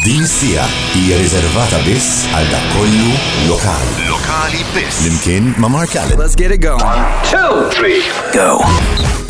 Din is-siegħa hija riservata biss għal dak kollu lokali. Lokali biss. Flimkien ma' Mark Allen. Let's get it going. One, two, three, go.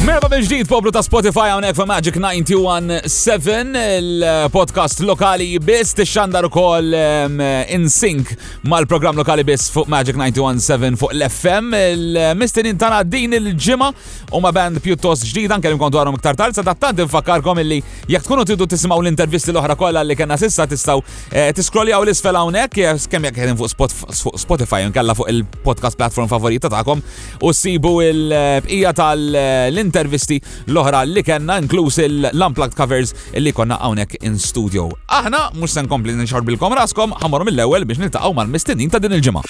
Merba bil-ġdid poplu ta' Spotify hawnhekk fa' Magic 917 il-podcast lokali biss tixxandar ukoll in sync mal-programm lokali biss fuq Magic 917 fuq l-FM il-misterin tagħna din il-ġimgħa huma band pjuttost ġdida nkellimkom dwarhom iktar tard sa dattant infakkarkom illi Jekk tkunu tridu tisimgħu l-intervisti l-oħra kollha li kellna sissa tistgħu eh, tiskroljaw l-isfel hawnhekk eh, kemm jekk qegħdin fuq Spotify nkella fuq il-podcast platform favorita tagħkom u ssibu l-bqija tal-intervisti l-oħra li kellna inkluż l-unplugged covers li konna hawnhekk in studio. Aħna mhux se nkompli nixorbilkom raskom ħamor mill-ewwel biex niltaqgħu mal-mistinin ta' din il-ġimgħa.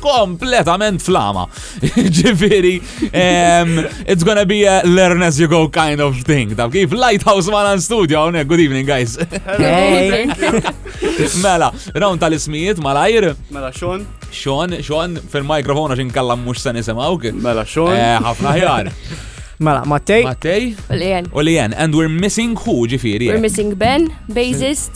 kompletament flama. Ġifiri, it's gonna be a learn as you go kind of thing. Tab kif Lighthouse Malan Studio, għonek, good evening guys. Hey. mela, round tal-ismijiet malajr. Mela, Sean. Sean, Sean, fil-mikrofon għaxin kallam mux sen isemawk. Mela, Sean. Eh, ħafna ħjar. Mela, Mattei. Mattei. U Lien. U Lien. And we're missing who, ġifiri. We're missing Ben, bassist.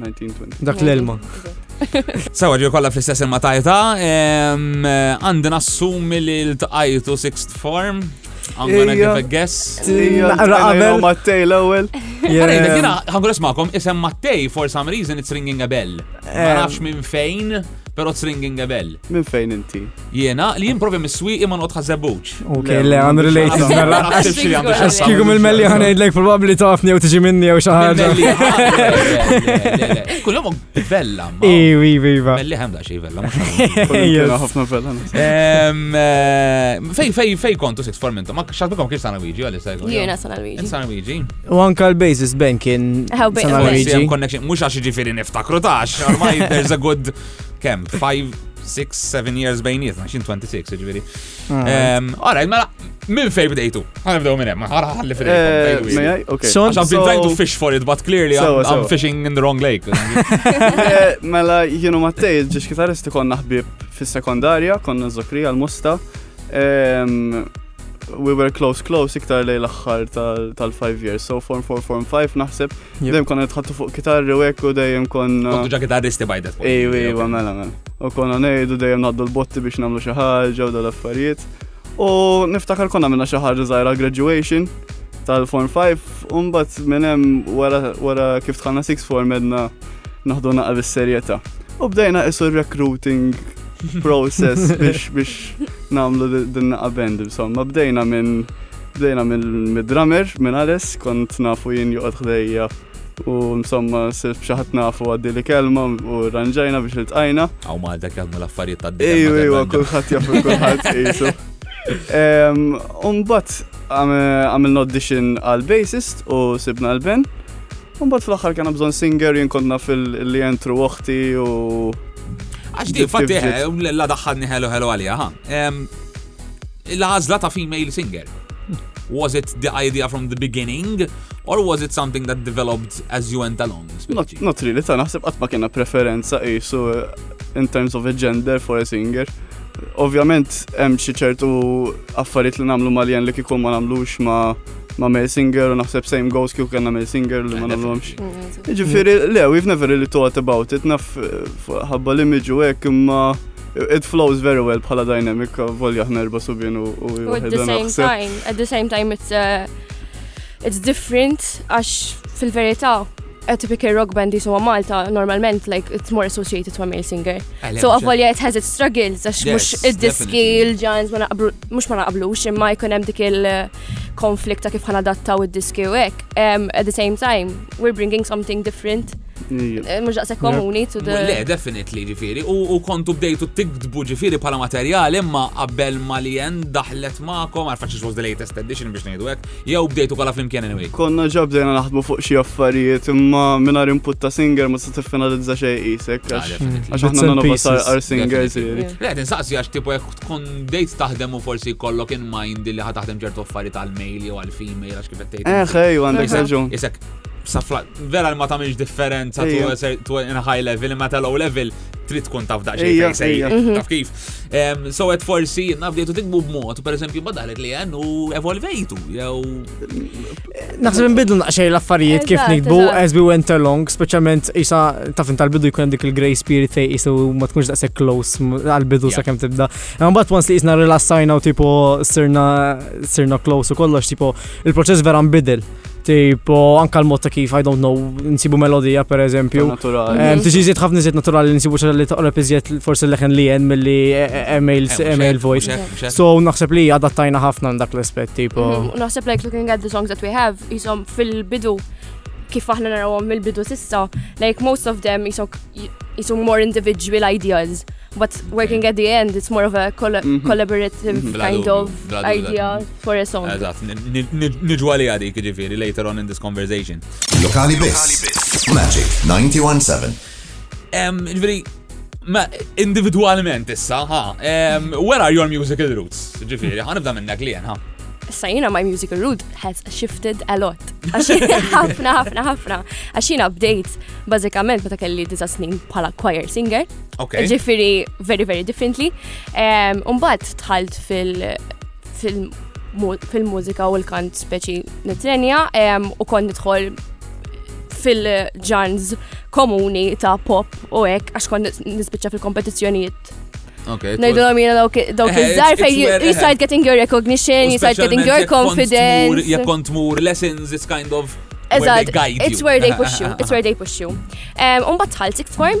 1920. Dak l-elma. Sewa ġi kolla fl-istess ilma tajta, għandi nassumi li l-tqajtu sixth form. I'm gonna give a guess. Għamil Mattej l-ewel. Għarajda, kina, għangur ismakom, isem Mattej, for some reason, it's ringing a bell. Ma nafx minn fejn, pero it's ringing a bell. Minn fejn inti? Jiena, li jien provi mis-swieqi ma noqgħod ħażebuċ. Ok, le, unrelated. Mela, għax xi għandu xi xi Kieku mill-melli ħana jidlek probabbli tafni u tiġi minni jew xi ħaġa. Kullhom bella. Iwi, iwi, iva. Melli ħemda xi bella. Jiena ħafna bella. Ehm, eh, fej, fej, fej kontu sit formenta, ma xatbukom kif San Luigi għalli sajku. Jiena San Luigi. San Luigi. U anka l-basis ben kien. San Luigi. Mux għax ġifiri niftakru tax, ormai there's a good kem, 5, 6, 7 years bejnietna, xin 26, ġviri. Alright, mela, minn fej bdejtu? Għanibdew minn hemm, ħara ħalli fil eh, Son, I've been trying to fish for it, but clearly I'm, I'm fishing in the wrong lake. Eh, mela, jienu Mattej, ġiġ kitaristi konna ħbib fis-sekondarja, konna zokri għal-musta. we were close close iktar lej l-axħar tal-5 years, so form 4, form 5 naħseb, dejjem konna nitħattu fuq kitarri u ekku dejjem konna. Kontu ġa kitarristi by that point. Ej, ej, u għamela, għamela. U konna nejdu dejjem naddu l-botti biex namlu xaħġa u dal-affarijiet. U niftakar konna minna xaħġa zaħra graduation tal-form 5, un-bat minnem wara kif tħanna 6 form edna naħdu naqqa bis-serjeta. U bdejna isu recruiting process biex biex namlu din naqa band insomma bdejna minn bdejna minn drummer minn Ales kont nafu jien joqgħod ħdejja u insomma sir b'xaħat nafu għaddi li kelma u ranġajna biex il-tqajna. Għaw ma dak jgħadmu l-affarijiet ta' d Ejju, ejju, kullħat jaffu kullħat jisu. Umbat għamilna audition għal-bassist u sibna l-ben. Imbagħad fl-aħħar kellna bżonn singer jien kont naf li entru oħti u. Għax di fatti eh, la daħħadni ħelu ħelu għalija. Il-ħażla ta' female singer. Was it the idea from the beginning or was it something that developed as you went along? Not, not really, ta' naħseb qatt ma kienna preferenza qisu eh, in terms of a gender for a singer. Ovvjament hemm xi ċertu affarijiet li nagħmlu maljen li kieku ma nagħmlux ma' ma' male singer u naħseb same goes kieku kellna male singer li ma nagħmlhomx. Jiġifieri le, we've never really thought about it, naf eh, ħabba l-image u hekk imma it flows very well bħala dynamic volja ħna erba' subien u u u at the waħedna same naħseb. time, at the same time it's uh, it's different għax fil-verità a typical rock band jiswa Malta normalment like it's more associated ma' male singer. Għalem, So ċe- avolja it has its struggles għax Yes, mhux id-diski definitely. il-ġans ma naqblu mhux ma naqblux imma jkun hemm dik il- konflikt ta' kif ħanadattaw id-diski u hekk. Um, at the same time, we're bringing something different. Eh, mhux daqshekk komuni to the. Le, definitely ġifieri. U kontu bdejtu tiktbu ġifieri bħala materjal imma qabel ma li jen daħlet magħkom għarfa xi was the latest edition biex ngħidu hekk, jew bdejtu kollha flimkien anyway. Konna ġa bdejna naħdmu fuq xi affarijiet imma mingħajr input ta' singer ma se tiffinalizza xejn qisek ah, għax aħna nagħna basar singers. Le, tinsaqsi għax tipo jekk tkun bdejt taħdem u forsi jkollok in mind li ħa taħdem ċertu affarijiet għal male jew għal female għax kif qed tgħid. Eh, ħej, għandek raġun. Isek safla, vera ma tagħmilx differenza tu in high level imma ta' low level trid tkun taf daqsxejn sejja. Mhm. Taf kif. So qed forsi nafdejtu tikbu b'mod, pereżempju badalet li hemm u evolvejtu jew Naħseb nbidlu naqxej l-affarijiet kif nikbu as we went along, speċjalment isa taf inta l-bidu jkun dik il-grey spirit fej isu ma tkunx daqshekk close għal-bidu sa kemm tibda. Imma mbagħad once li isna rilassajna u tipo sirna sirna close u kollox tipo il-proċess vera nbidel. Tipo, anka l motta kif, I don't know, nsibu melodija per eżempju. Tiġi zid ħafna zid naturali nsibu ċara li toqreb iżjed forse leħen li jen mill-li email voice. So naħseb li adattajna ħafna għal dak l-aspett tipo. Mhm, naħseb like looking at the songs that we have, jisom fil-bidu kif aħna narawhom mill-bidu sissa, like most of them jisom jisom more individual ideas, but working at the end it's more of a mhm. collaborative mhm. kind of idea for a song. Eżatt, niġu għali għadi kġifiri later on in this conversation. Lokali Biss, Magic 91.7. Ġveri, Ma individualment issa, ha, um, where are your musical roots? Ġifiri, ħanibda minnek li ha. Issa jina my musical root has shifted a lot. ħafna, ħafna, ħafna. Għax jina bdejt bazzikament meta kelli disa snin bħala choir singer. Okay. Ġifiri, very, very differently. Um, Umbat tħalt fil- fil-mużika u l-kant speċi nitrenja u kon nidħol fil-ġanż komuni ta' pop u hekk għax kon nispiċċa fil-kompetizzjonijiet Okay, Najdulom jena dawk eh, iż-żar fej you start getting your recognition, you start getting your confidence. Jek kont mur lessons, it's kind of Eżad, it's where they push you, it's where they push you. Um, Umbat tħal sixth form,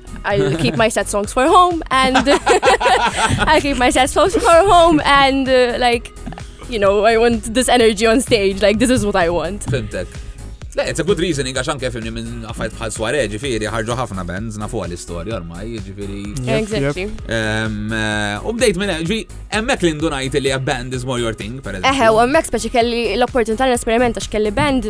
I'll keep my sad songs for home and I'll keep my sad songs for home and uh, like you know I want this energy on stage like this is what I want. Fimtek. Le, it's a good reasoning għax anke filmni minn affajt bħal sware, ġifiri, ħarġu ħafna bands, nafu għal-istoria ormai, ġifiri. Exactly. Eh, u bdejt minn, ġi, emmek li ndunajt li a band is more your thing, per eżempju. Eħe, u emmek speċi kelli l-opportunità l-esperimenta x'kelli band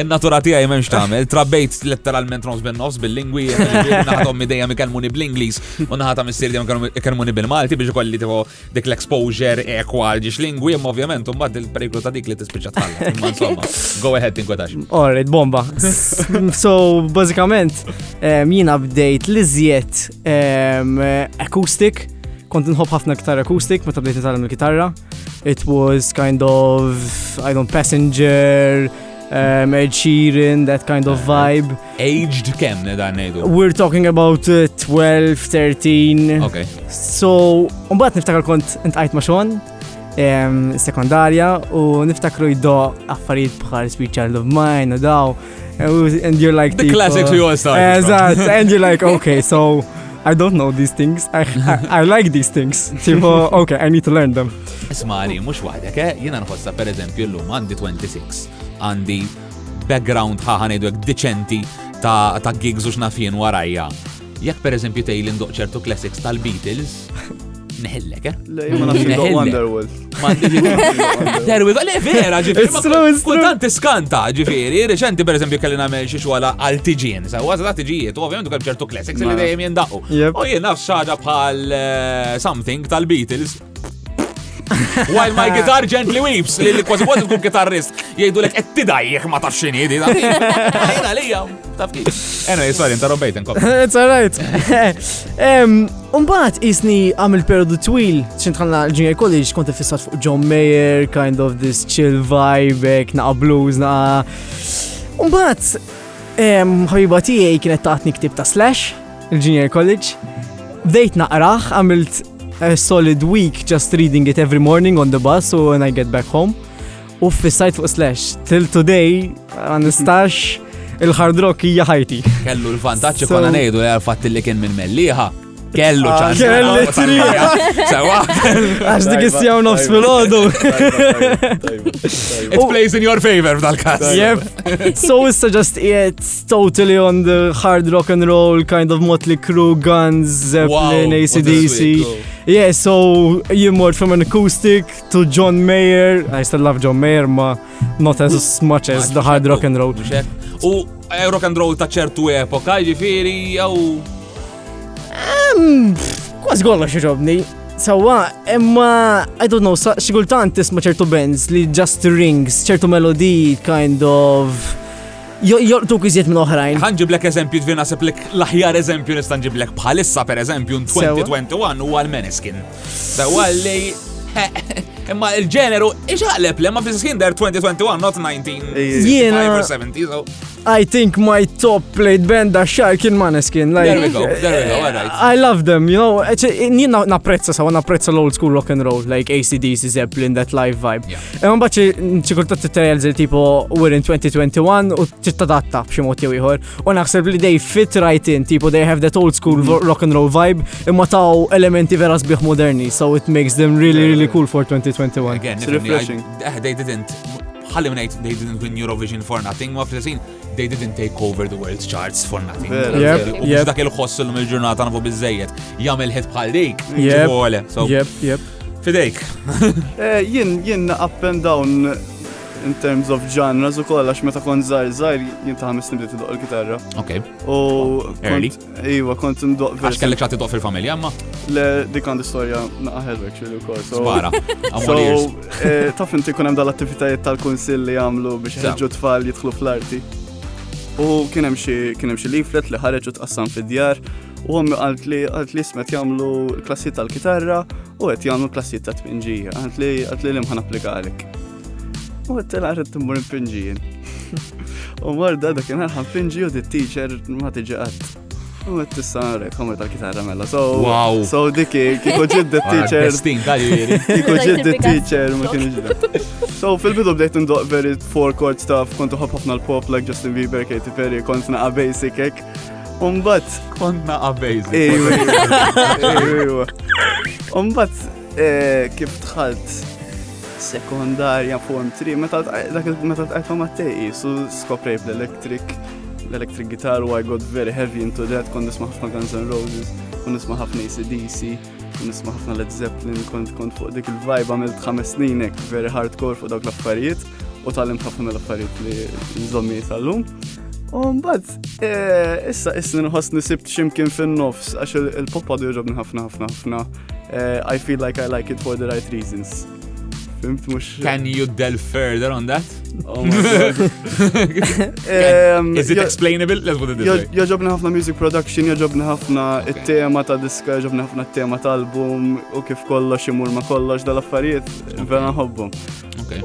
In-natura tiegħi m'hemmx tagħmel, trabbejt letteralment nofs bin nofs bil-lingwi, naħatom dejjem ikellmuni bl-Ingliż u naħata missier dejjem ikellmuni bil-Malti biex ikolli tifu dik l-exposure ekwa għal ġiex lingwi, imma ovvjament mbagħad il-periklu ta' dik li tispiċċa tħalla. Imma insomma, go ahead tinkwetax. Alright, bomba. So, bażikament, jiena bdejt li żjed Um, acoustic, kont nħobb ħafna iktar acoustic meta bdejt nitgħallem il-kitarra. It was kind of, I don't passenger, um, Ed Sheeran, that kind of vibe. Aged kem dan nejdu? We're talking about uh, 12, 13. Okay. So, unbat niftakar kont intqajt ma' xon, um, sekondarja, u niftakru jiddo affarijiet bħal Sweet Child of Mine u daw. And you're like the classic to your star. Eżatt, and you're like, okay, so I don't know these things, I, I, I like these things. Tipo, okay, I need to learn them. Ismari, mux waħdek, eh? Jena nħossa per eżempju l-lum għandi 26, għandi background ħaħanajdu għek deċenti ta' gigs u xnafien warajja. Jekk pereżempju tgħidli ndoq ċertu classics tal-Beatles, neħillek, eh? Le, ma nafx Neħillek. indoq Wonderwall. Ma għandi- There we go. Le, vera, ġifieri. It's true, it's true. Kultant tiskanta, ġifieri. Reċenti, per eżempju, kelli nagħmel xi xogħla għal tiġin. Sa għażla ta' tiġijiet, u ovvjament ukoll ċertu classics li Ma- dejjem jindaqqu. Yep. U jien naf xaġa bħal eh, something tal-Beatles. While my guitar gently weeps, li kważi kważi tkun kitarrist, jgħidu l-ek ettidajjieħ ma tafx xini, di taf. Jena lija, taf kif. Anyway, sorry, interrompejt nkop. It's alright. Umbat isni għamil periodu twil, xintħanna l-junior college, konti fissat fuq John Mayer, kind of this chill vibe, naqa blues, naqa. Umbat, ħabiba tijaj kienet taħt niktib ta' slash, il-Junior College. Bdejt naqraħ, għamilt a solid week just reading it every morning on the bus u when I get back home. U fissajt fuq slash, till today, għanistax il-hard rock hija ħajti. Kellu l-vantaġġ konna ngħidu li għal-fatt li kien minn melliħa. Kellu ah, ċans. Kellu triqa. Sawa. Għax dik issijaw nofs fil-ħodu. It plays in your favor f'dal-kas. Yep. So issa just qiegħed totally on the hard rock and roll kind of Motley Crue, Guns, Zeppelin, wow, ACDC. Oh. Yeah, so you moved from an acoustic to John Mayer. I still love John Mayer, ma not as much as the hard rock and roll. U eh, rock and roll ta' ċertu epoka, ġifiri, jew. Kważi kollox iġobni. Sawa, emma, I don't know, xikultant tisma ċertu bands li just rings, ċertu melodiji kind of jolqtuk iżjed minn oħrajn. Ħa nġiblek eżempju ġifier naħseb li l-aħjar eżempju nista' nġiblek bħalissa pereżempju 2021 huwa l-Meneskin. Sewwa li imma il-ġeneru iġaqleb li ma fis-skin der 2021 not 1965 or 70 so. I think my top played band da xar kien Maneskin. Like, there we go, there we go, all right. I love them, you know. Nien napprezza sawa, napprezza l-old school rock and roll, like ACDC, Zeppelin, that live vibe. Yeah. Imma mbagħad xi kultant titrejal żil tipo we're in 2021 u tittadatta b'xi mod jew ieħor. U naħseb li they fit right in, tipo they have that old school mm. rock and roll vibe imma taw elementi vera sbieħ moderni, so it makes them really really cool for 2021. Again, it's refreshing. Eh, they didn't ħalli ngħid they didn't win Eurovision for nothing, ma fl-sin they didn't take over the world charts for nothing. U biex dak il-ħoss l-ġurnata nafu bizzejed, jagħmel ħed bħal dik. Yep, yep. Fidejk. Eh, jien jien up and down in terms of genres u koll, għax meta kont zaħir zaħir jien ta' ħames nibdi tidoq il-kitarra. Ok. U. Early. Iwa, kont ndoq. Għax kellek ċati doq fil-familja, ma? Le, dik għandi storja naqaħed actually u koll. Spara. So, eh, taf inti kunem dal-attivitajiet tal-konsil li għamlu biex ħedġu tfal jitħlu fl-arti. U kien hemm xi kien hemm xi leaflet li ħareġ u tqassam fid-djar u għammi għalt li għalt li smet jagħmlu klassijiet tal-kitarra u qed jagħmlu klassijiet ta' tpinġija, għalt li għalt li limħan applikalik. U qed tilgħar qed timmur impinġijin. U marda dak inħarħan pinġi u dit-teacher ma tiġi qatt. Għet tissa għarek, għamur ta' kitarra mela. So, wow. So, diki, kiko ġiddi teacher. Stin, tal-jiri. Kiko ġiddi teacher, ma kienx da. So, fil-bidu bdejt ndoq veri four chord stuff, kontu hop ħafna l-pop, like Justin Bieber, Katy Perry, kont naqa basic ek. Umbat. Kont naqa basic. Ejwa. Umbat, Eh, kif dħalt sekondarja form 3, meta tqajfa ma teqi, su skoprejt l-electric, l-electric guitar u I got very heavy into that, kon nisma ħafna Guns N' Roses, kon nisma ħafna ACDC, kon nisma ħafna Led Zeppelin, kont kont fuq dik il-vibe għamilt ħames sninek, very hardcore fuq dawk l-affarijiet, u tal-lim ħafna mill-affarijiet li nżommi tal-lum. Umbad, eh, issa isni nħoss nisibt ximkien fin-nofs, għax il-pop għadu jġobni ħafna ħafna ħafna. uh, I feel like I like it for the right reasons. Fimt mux. Can you delve further on that? Oh my god. um, Is it explainable? Let's put it this way. Joġobni ħafna music production, joġobni ħafna il-tema ta' diska, joġobni ħafna il-tema tal-album u kif kollox imur ma kollox dal-affarijiet, vera ħobbum.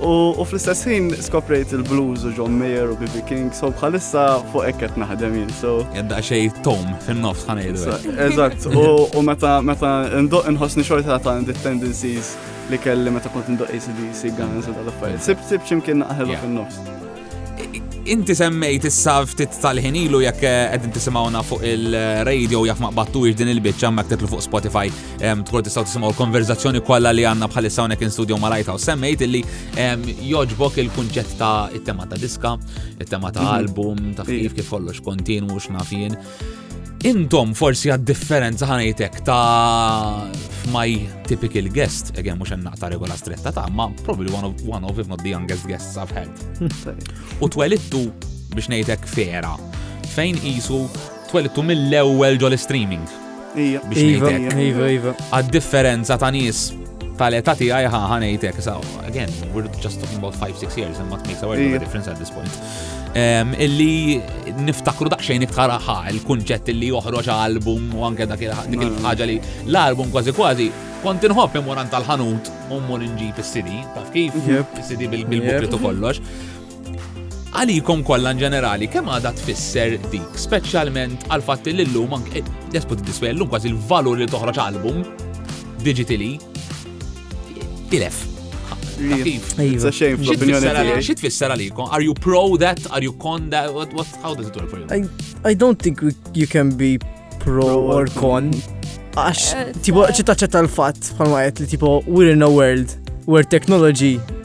U fl-istess ħin skoprejt il-blues u John Mayer u BB King, so bħalissa fuq ekket naħdem jien, so. Jadda xej tom fin-nofs ħanejdu. Eżatt, u meta meta ndoq nħossni xorta ta' għandi tendencies li kelli meta kont ndoq ACDC, Guns u tal-affarijiet. Sib sib ximkien naħħelu fin-nofs. Inti semmejt issa ftit tal-ħin ilu jekk eh, qegħdin tisimgħuna fuq il-radio jaf ma qbattux din il-biċċa hemmhekk titlu fuq Spotify tkun tistgħu tisimgħu l-konverzazzjoni kollha li għandna bħalissa hawnhekk in studio ma' Lighthouse. Semmejt illi joġbok il-kunċett ta' it-tema ta' diska, it-tema ta' mhm. album, ta' kif kif kollox kontinwu x'nafin. Intom forsi għad differenza ħanajtek ta' my typical guest, again mux għanna ta' regola stretta ta' ma' probably one of, one of if not the youngest guests I've had. U twelittu biex nejtek fera, fejn isu twelittu mill-ewel ġol streaming. Iva, iva, iva. Għad-differenza ta' nies tal-età tiegħi ħa ħanejtek saw. Again, we're just talking about 5-6 years and what makes a world of a difference at this point. Um, illi niftakru daqsxejn iktar ħa il-kunċett illi joħroġ album u anke dak il-ħaġa li l-album kważi kważi kont inħobb imur tal-ħanut u mmur inġib is-CD, taf kif? Is-CD bil-buklet u kollox. Għalikom kollha inġenerali kemm għadha tfisser dik, speċjalment għall-fatt li llum anke let's put it this way, llum kważi l-valur li toħroġ album digitally tilef. Xi tfisser għalikom? Are you pro that? Are you con that? What, what, how does it work for you? I, I don't think we, you can be pro or con. Għax, eh, tipo, ċitaċċetta l-fat, bħalma għet li tipo, we're in a world where technology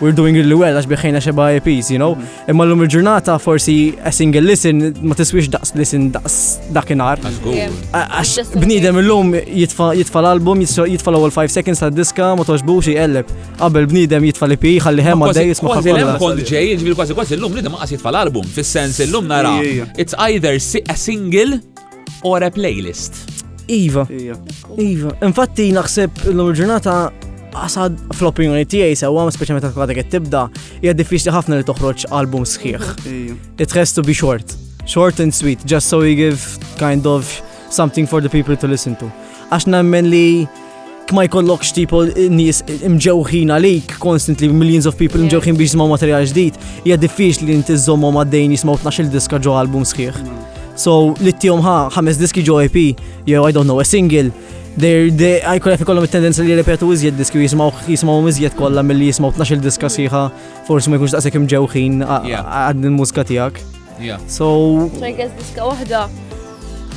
we're doing really well għax biħħejna xeba EPs, you know. Mm-hmm. Imma l-lum il-ġurnata forsi a single listen ma tiswix daqs listen daqs dakinar. Għax bnidem l-lum jitfa l-album, jitfa l-ewwel 5 seconds ta' diska, ma toġbu xie elleb. Qabel bnidem jitfa l-EP, ħalli ħemma dej jisma' ħafna. Kważi kont ġej, ġifieri kważi kważi l-lum bnidem ma qas jitfa l-album, fis-sens l-lum nara. It's either a single Or a playlist. Iva. Iva. Infatti naħseb l-lum ġurnata għasad fl-opinjoni tiegħi sewwa speċjalment ta' kwadak qed tibda hija diffiċli ħafna li toħroġ album sħiħ. It has to be short. Short and sweet, just so you give kind of something for the people to listen to. Għax nemmen li ma jkollokx tipo nies imġewħin għalik, constantly millions of people imġewħin biex jismaw materjal ġdid, hija diffiċ li inti żommhom għaddejn jismaw 12 diska ġo album sħiħ. So li tihom ħa ħames diski ġo EP, jew I don't know, a single, They're, they, I could have kollom il-tendenza li repetu iżjed diski, jismaw jismaw iżjed kollha mill-li jismaw 12 diska siħa, forsi ma jkunx daqshekk imġewħin għad il-mużika tiegħek. Yeah. So. So I guess diska waħda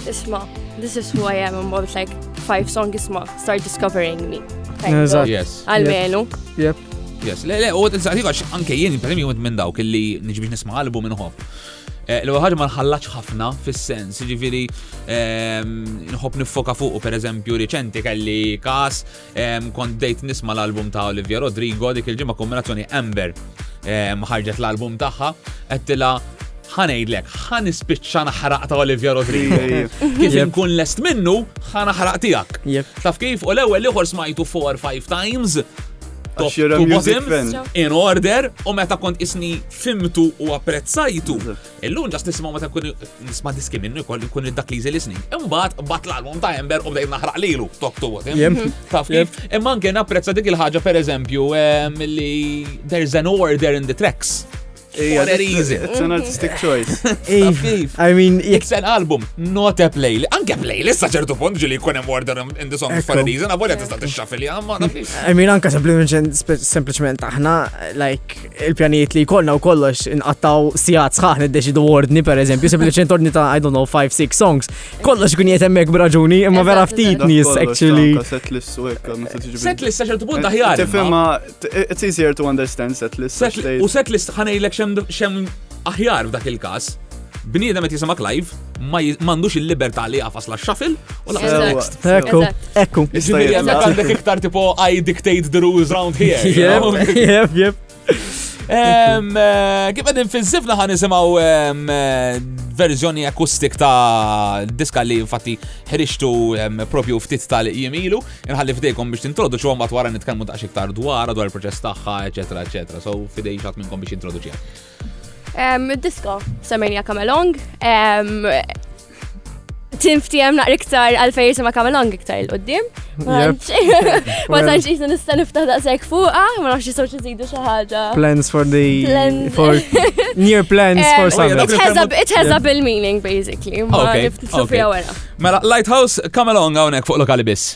isma, this is who I am and about like five song isma, start discovering me. Eżatt. Yes. Almenu. Yep. Yes, le, le, u t-insaqsi għax anke jien, per jien minn dawk li nġi biex nisma albu minn hof. Eh, l ħaġa ma nħallax ħafna fis-sens, ġifiri ehm, nħob nifoka fuq, per eżempju, riċenti kelli kas Kont bdejt nisma l-album ta' Olivia Rodrigo, dik il-ġimma kombinazzjoni Amber ħarġet l-album tagħha, għettila ħanejdlek, ħan ispiċċa naħraq ta' Olivia Rodrigo. Kif nkun lest minnu, ħan naħraq tijak. Taf kif, u l-ewel liħor smajtu 4-5 times, in order, u meta kont isni fimtu u apprezzajtu, Illum ġast nisimgħu meta nkun nisma' diski minnu jkolli nkun dak li jżil isni. Imbagħad bat l-album ta' Ember u bdejt naħraq lilu top to what. Taf kif? Imma anke napprezza dik il-ħaġa pereżempju li there's an order in the tracks. For a reason. It's an artistic choice. I mean, it's an album, not a playlist. Anke playlist sa ċertu punt ġili jkun hemm order in the songs for a reason, għavolja tista' tixxafilja, ma I mean, anke sempliċement aħna, like, il-pjanijiet li jkollna u kollox inqattaw sigħat sħaħ niddeċidu ordni pereżempju, sempliċement ordni ta' I don't know 5-6 songs. Kollox kun jiet hemmhekk b'raġuni, imma vera ftit nies actually. Set list u hekk ma tiġi. Set list ċertu punt aħjar. Tifhimha it's easier to understand set list. U set list ħanejlek xem Aħjar f'dak il-każ, bniedem qed jisimak live ma m'għandux il-libertà li jafas la shuffle u la next. Ekku, ekku. Ġifieri hemmhekk għandek iktar tipo I dictate the rules round here. Jep, jep, eh, Kif qegħdin fiż-żifna ħan nisimgħu eh, verżjoni akustik ta' diska li infatti ħriġtu propju ftit tal-qiem ilu, inħalli f'dejkom biex tintroduċu għom wara nitkellmu ta' iktar dwar, dwar il-proċess tagħha, eċetera, eċetera. So fidej xat minnkom biex introduċi. Disko, semmejnija kamelong. Tim ftijem naqra iktar għalfej jisima kamelong iktar il-qoddim. Ma tantx jisna nista niftaħ daqshekk fuqha, ma nafx jisawx iżidu xi ħaġa. Plans for the for near plans for summer. It has a it has a bill meaning basically. Okay. Mela Lighthouse kamelong hawnhekk fuq lokali biss.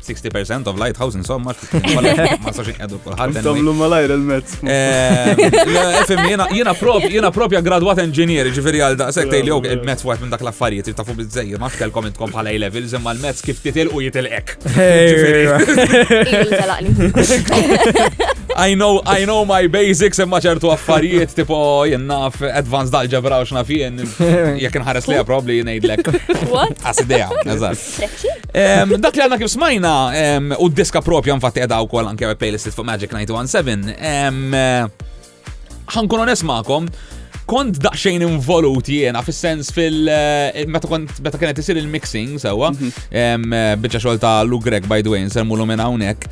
60% of lighthouse insomma, ma sax inqedu kulħadd. Tamlu malajr il-mezz. Jiena propja, jiena propja gradwat engineer, ġifieri għal daqshekk tgħid jew il-mezz wieħed minn dak l-affarijiet tafu bizzejja, ma tkellkom intkom bħala A-levels imma l-mezz kif titilqu jitilqek. I know, I know my basics imma ċertu affarijiet tipo jennaf advanced algebra u xnafien jek nħares li probably jnejdlek. What? Asidea, eżatt. Dak li għanna kif smajna u d-diska propja nfatti għedaw kol anke playlist fuq Magic 917 ħankun onest ma'kom kont daqxejn involut jiena fis-sens fil eh, meta kont meta kienet isir il-mixing sewwa mhm. eh, biċċa xogħol ta' Lu Greg by the way nsemmu minn hawnhekk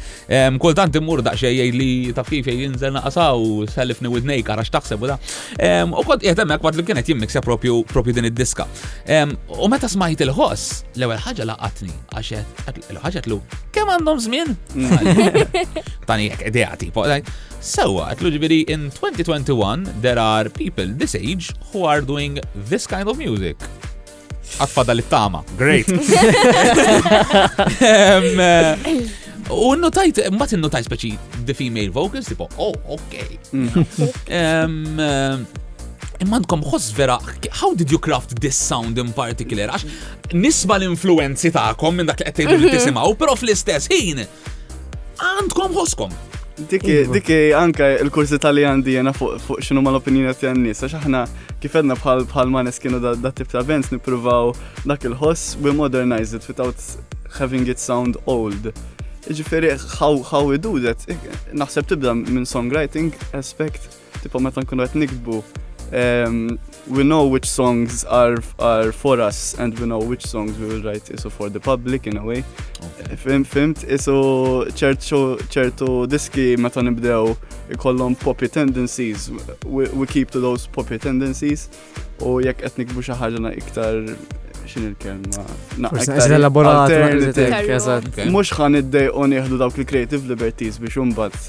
Kultant immur daqxej jgħid li taf kif jgħid jinżel naqasaw, sellifni widnej kara x'taħseb u da. U kont qiegħed hemmhekk waqt li kienet jimmiksja propju propju din id-diska. U meta smajt il-ħoss, l-ewwel ħaġa laqatni għax l ħaġa tlu, kemm għandhom żmien? Tani jekk idea tipo, Sewa, għatlu ġibiri in 2021 there are people this age who are doing this kind of music. Għatfada li tama, great. U notajt, mbat notajt speċi the female vocals, tipo, oh, ok. Mm. Imma għandkom ħoss vera, how did you craft this sound in particular? Għax nisba l-influenzi ta'kom minn dak li qed tgħidu li mhm. tisimgħu, però fl-istess ħin Għandkom ħoskom. Diki, iva. diki anka il-kursi tal-li għandi jena fuq xinu ma l-opinjoni għat għan nis, għax aħna kifedna bħal bħal ma neskinu da tip ta' bands nipruvaw dak il-ħoss, we modernize it without having it sound old. Ġifiri, how, how we do that, naħseb tibda minn songwriting aspect, Tipo meta nkunu qed nikbu Um, we know which songs are, are for us and we know which songs we will write isu for the public in a way. Okay. Fim, fimt, isu ċertu diski meta nibdew ikollhom poppy tendencies, we, we keep to those poppy tendencies u jekk qed nikbu xi ħaġa iktar xin il-kelma. Naqqa elaborat. Mux ħan id-dej on jihdu dawk il-creative liberties biex umbat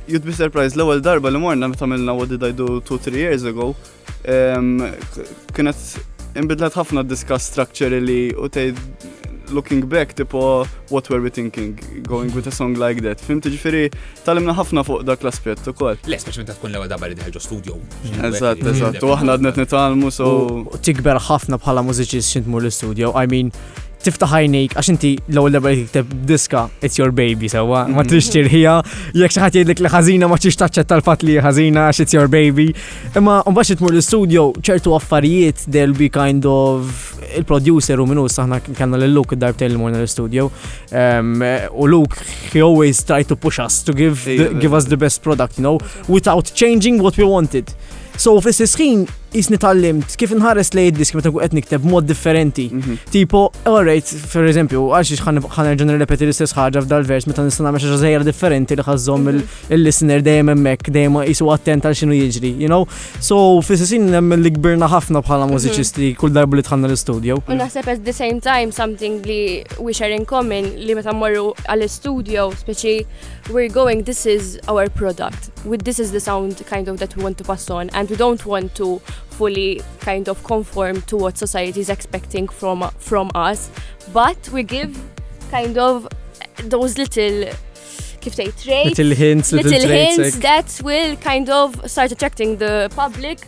You'd be surprised, l-ewwel darba li morna meta għamilna what did I do 2-3 years ago, kienet imbidlet ħafna discuss structure li u tgħid looking back tipo what were we thinking going with a song like that. Fim tiġifieri talimna ħafna fuq dak l-aspett ukoll. Le, speċjalment ta' tkun l-ewwel darba li diħel ġo studio. Eżatt, eżatt, u aħna għadnet nitalmu so. Tikber ħafna bħala mużiċist xintmur l-studio, I mean, tiftaħ għajnejk għax inti l-ewwel darba li tikteb diska it's your baby sewwa, ma mm. trix tirħija, jekk xi ħadd jgħidlek li ħażina ma trix taċċetta l-fatt li ħażina għax it's your baby. Imma mbagħad tmur l-istudio ċertu affarijiet del be kind of il-producer u minnu saħna kellna lil Luke id-darb li morna l-istudio. Ehm, u Luke he always try to push us to give give us the best product, you know, without changing what we wanted. So fis-sħin Isni tallimt kif nħares lej id-disk meta qed nikteb b'mod differenti. Mhm. Tipo, alright, per eżempju, għal xiex ħanerġa' nirrepeti l-istess ħaġa f'dal vers meta nista' nagħmel xi żejra differenti li ħażżomm mhm. il-listener dejjem hemmhekk, dejjem qisu attent għal x'inhu jiġri, you know? So, fis-sisin hemm li kbirna ħafna bħala mhm. mużiċisti kull darba li tħanna l-istudio. U naħseb at the same time something li we share in common li meta mmorru għall-istudio, speċi we're going this is our product With this is the sound kind of that we want to pass on and we don't want to fully kind of conform to what society is expecting from from us but we give kind of those little kif tgħid traits little hints little, little hints like. that will kind of start attracting the public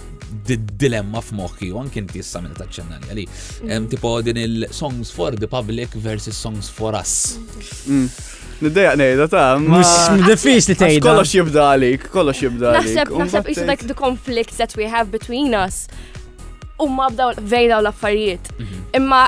dilemma f'moħħi u anki inti issa minn taċċennanja li hemm tipo din il-songs for the public versus songs for us. Mm. Niddejaq nejda ta' ma. Diffiċ li tgħid. Kollox jibda għalik, kollox jibda għalik. Naħseb naħseb isu dak the conflict that we have between us. U ma bdaw vejda u l-affarijiet. Mhm. Imma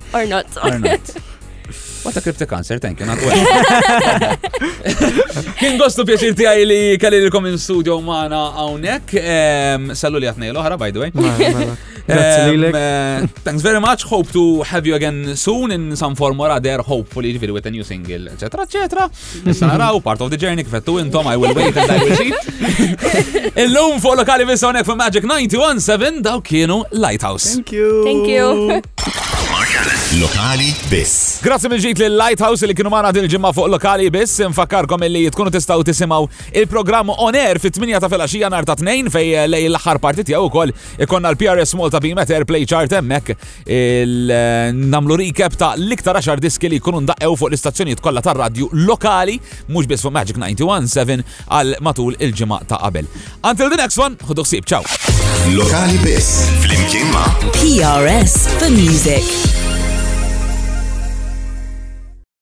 Or not. Or not. What a cryptic answer, thank you, not Kien gostu pjaċir tijaj li kalli l-kom in studio maħna għawnek. Sallu li għatnej l-ohra, by the way. Eh, thanks very much, hope to have you again soon in some form or other, hopefully, with a new single, etc. etc. Issa naraw, part of the journey kif għettu intom, I will wait and I will see. Illum fuq lokali visonek fu Magic 91.7 daw kienu Lighthouse. Thank you. Thank you. Lokali biss. Grazzi minn ġit lil Lighthouse li kienu magħna din il-ġimgħa fuq lokali biss infakkarkom illi tkunu tistgħu tisimgħu il-programm on air fit-8 ta' filgħaxija nhar ta' tnejn fej eh, lej l-aħħar parti tiegħu wkoll ikonna l-PRS Malta Beam Airplay Chart hemmhekk il-namlu recap ta' l-iktar 10 diski li jkunu ndaqqew fuq l-istazzjonijiet kollha tar-radju lokali, mhux biss fuq Magic 91.7 għal matul il-ġimgħa ta' qabel. Until the next one, ħudu ħsieb, ciao! Lokali biss, flimkien ma' PRS for Music.